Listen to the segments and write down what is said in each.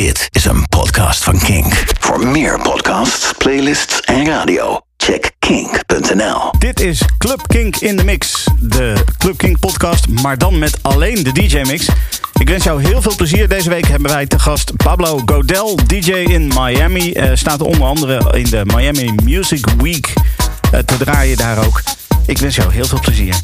Dit is een podcast van Kink. Voor meer podcasts, playlists en radio, check kink.nl. Dit is Club Kink in de Mix. De Club Kink podcast, maar dan met alleen de DJ-mix. Ik wens jou heel veel plezier. Deze week hebben wij te gast Pablo Godel, DJ in Miami. Uh, staat onder andere in de Miami Music Week uh, te draaien daar ook. Ik wens jou heel veel plezier.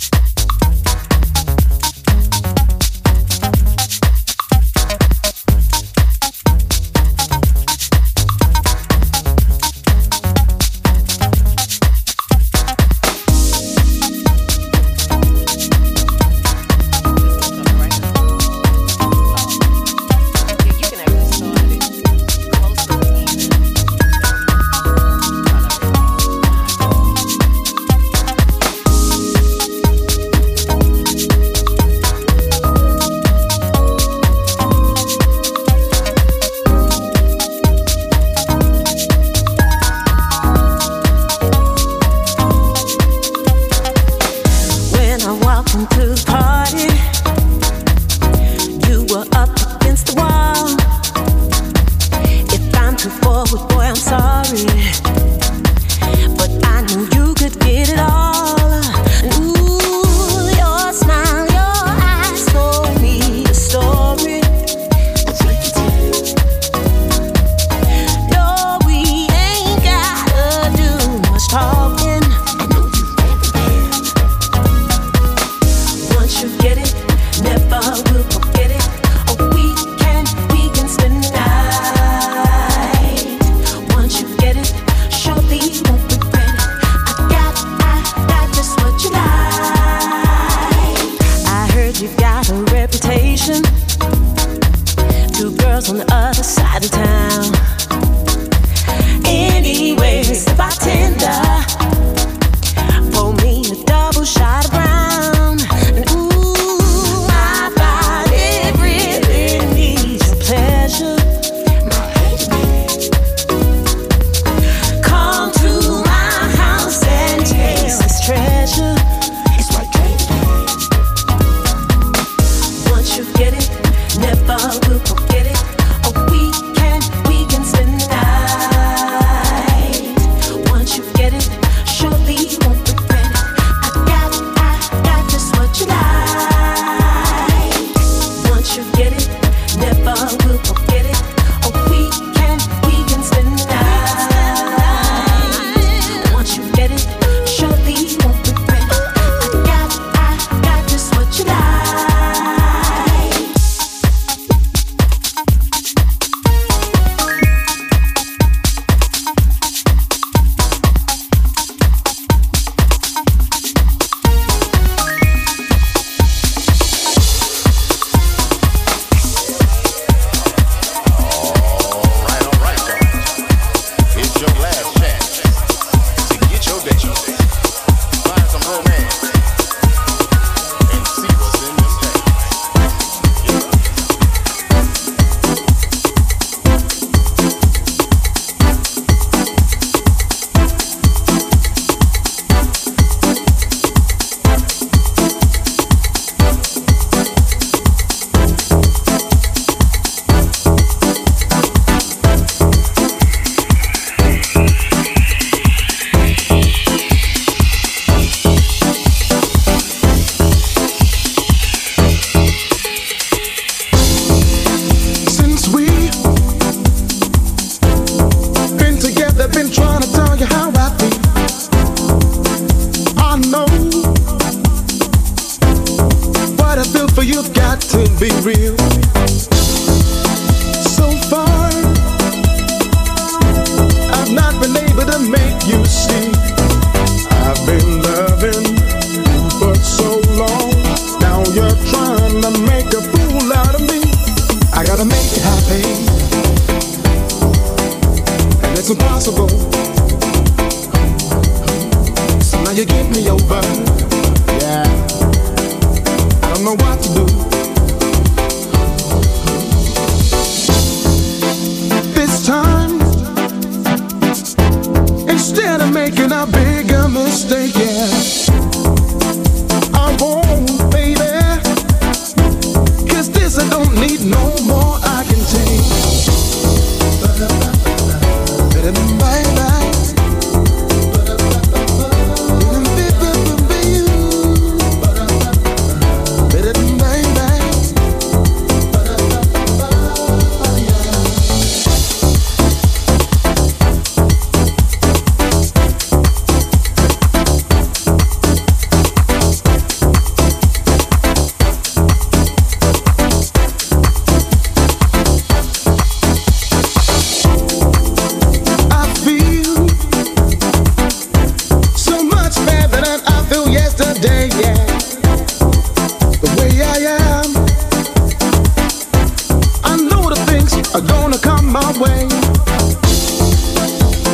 are gonna come my way.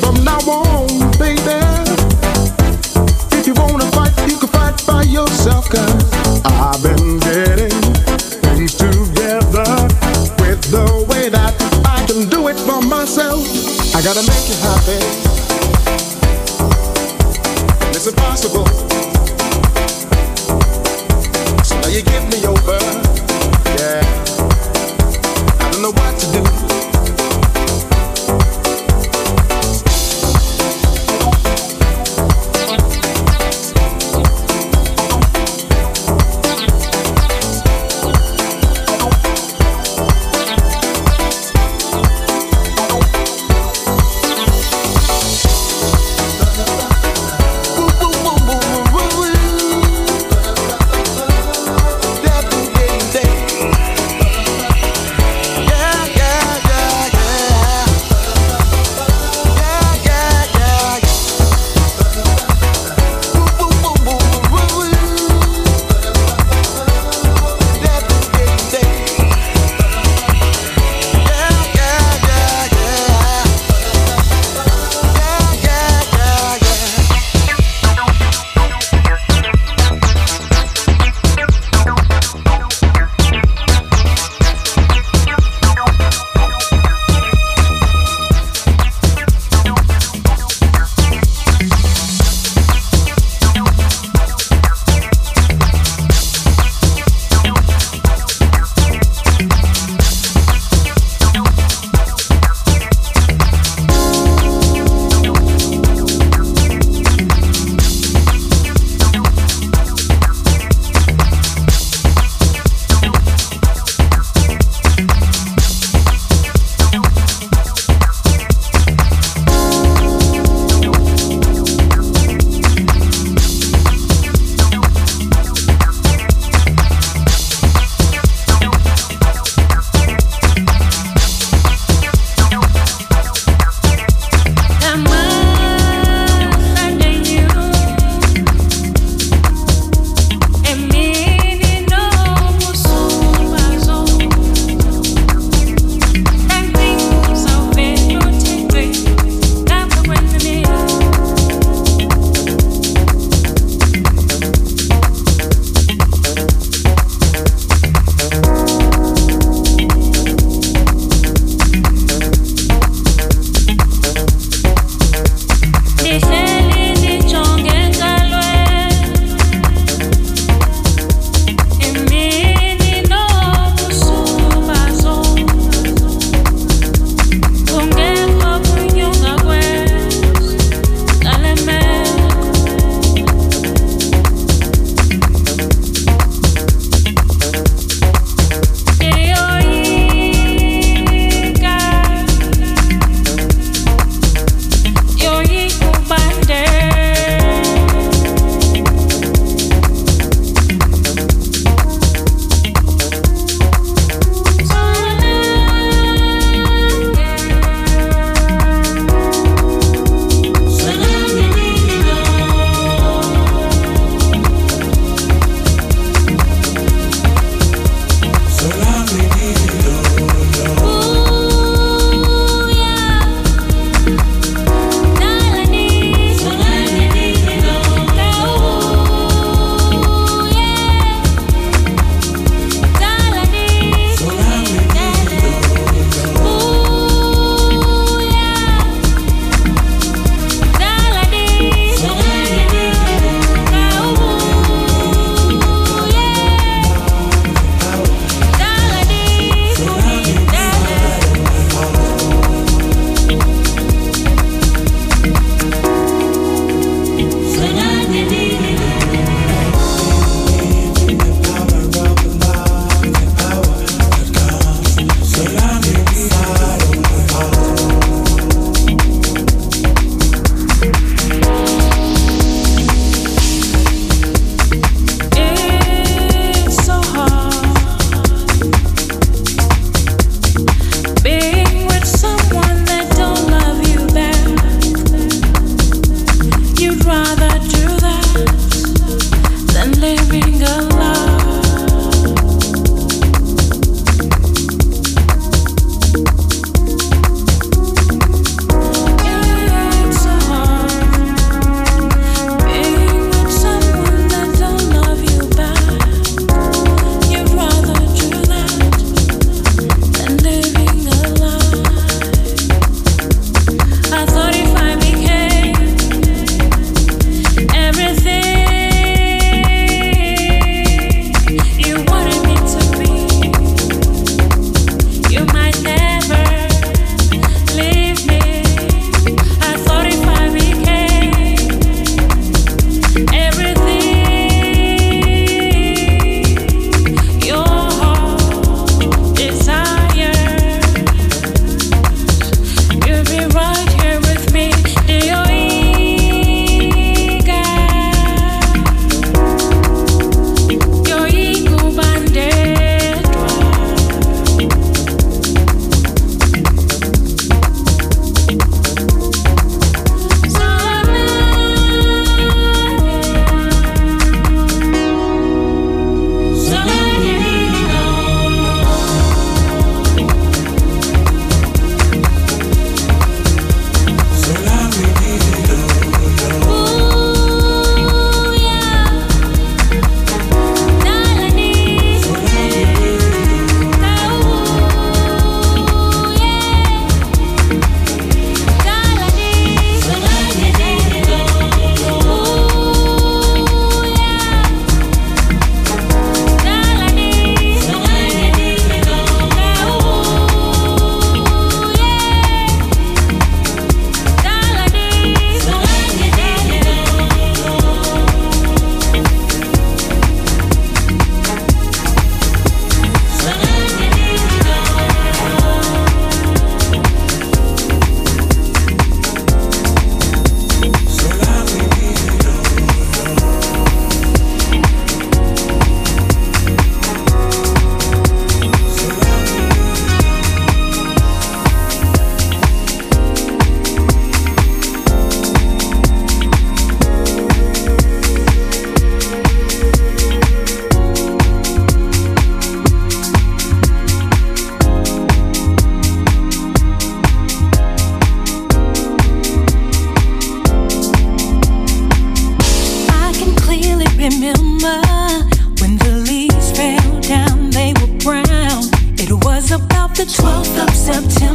From now on, baby, if you wanna fight, you can fight by yourself. Cause I've been getting things together with the way that I can do it for myself. I gotta make remember when the leaves fell down, they were brown. It was about the 12th of September.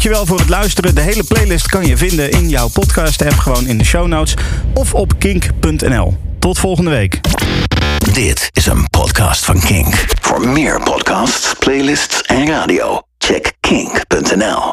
Dankjewel voor het luisteren. De hele playlist kan je vinden in jouw podcast-app, gewoon in de show notes of op kink.nl. Tot volgende week. Dit is een podcast van Kink. Voor meer podcasts, playlists en radio, check kink.nl.